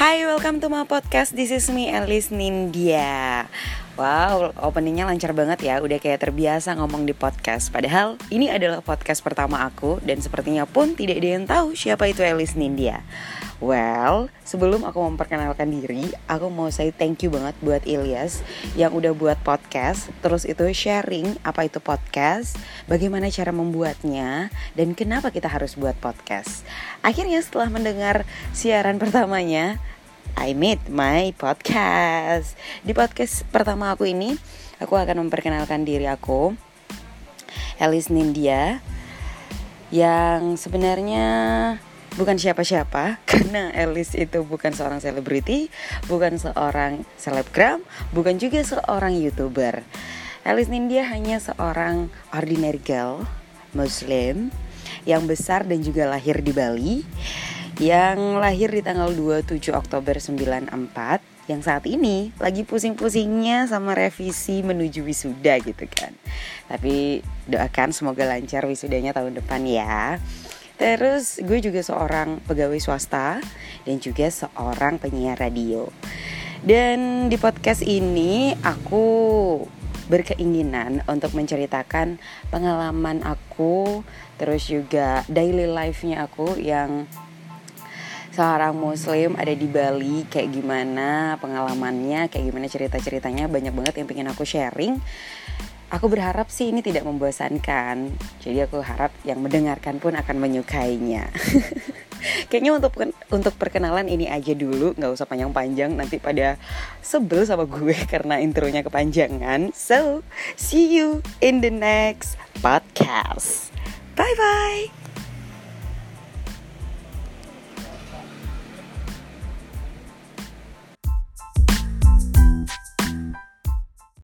Hai, welcome to my podcast. This is me, Alice Nindya. Wow, openingnya lancar banget ya. Udah kayak terbiasa ngomong di podcast. Padahal ini adalah podcast pertama aku dan sepertinya pun tidak ada yang tahu siapa itu Alice Nindya. Well, sebelum aku memperkenalkan diri, aku mau say thank you banget buat Ilyas yang udah buat podcast. Terus itu sharing apa itu podcast, bagaimana cara membuatnya, dan kenapa kita harus buat podcast. Akhirnya setelah mendengar siaran pertamanya, I made my podcast. Di podcast pertama aku ini, aku akan memperkenalkan diri aku, Alice Nindya, yang sebenarnya bukan siapa-siapa karena Alice itu bukan seorang selebriti, bukan seorang selebgram, bukan juga seorang youtuber. Alice Nindya hanya seorang ordinary girl muslim yang besar dan juga lahir di Bali yang lahir di tanggal 27 Oktober 94 yang saat ini lagi pusing-pusingnya sama revisi menuju wisuda gitu kan. Tapi doakan semoga lancar wisudanya tahun depan ya. Terus gue juga seorang pegawai swasta dan juga seorang penyiar radio. Dan di podcast ini aku berkeinginan untuk menceritakan pengalaman aku terus juga daily life-nya aku yang seorang muslim ada di Bali kayak gimana pengalamannya kayak gimana cerita-ceritanya banyak banget yang pengen aku sharing Aku berharap sih ini tidak membosankan. Jadi aku harap yang mendengarkan pun akan menyukainya. Kayaknya untuk untuk perkenalan ini aja dulu, nggak usah panjang-panjang. Nanti pada sebel sama gue karena intronya kepanjangan. So, see you in the next podcast. Bye bye.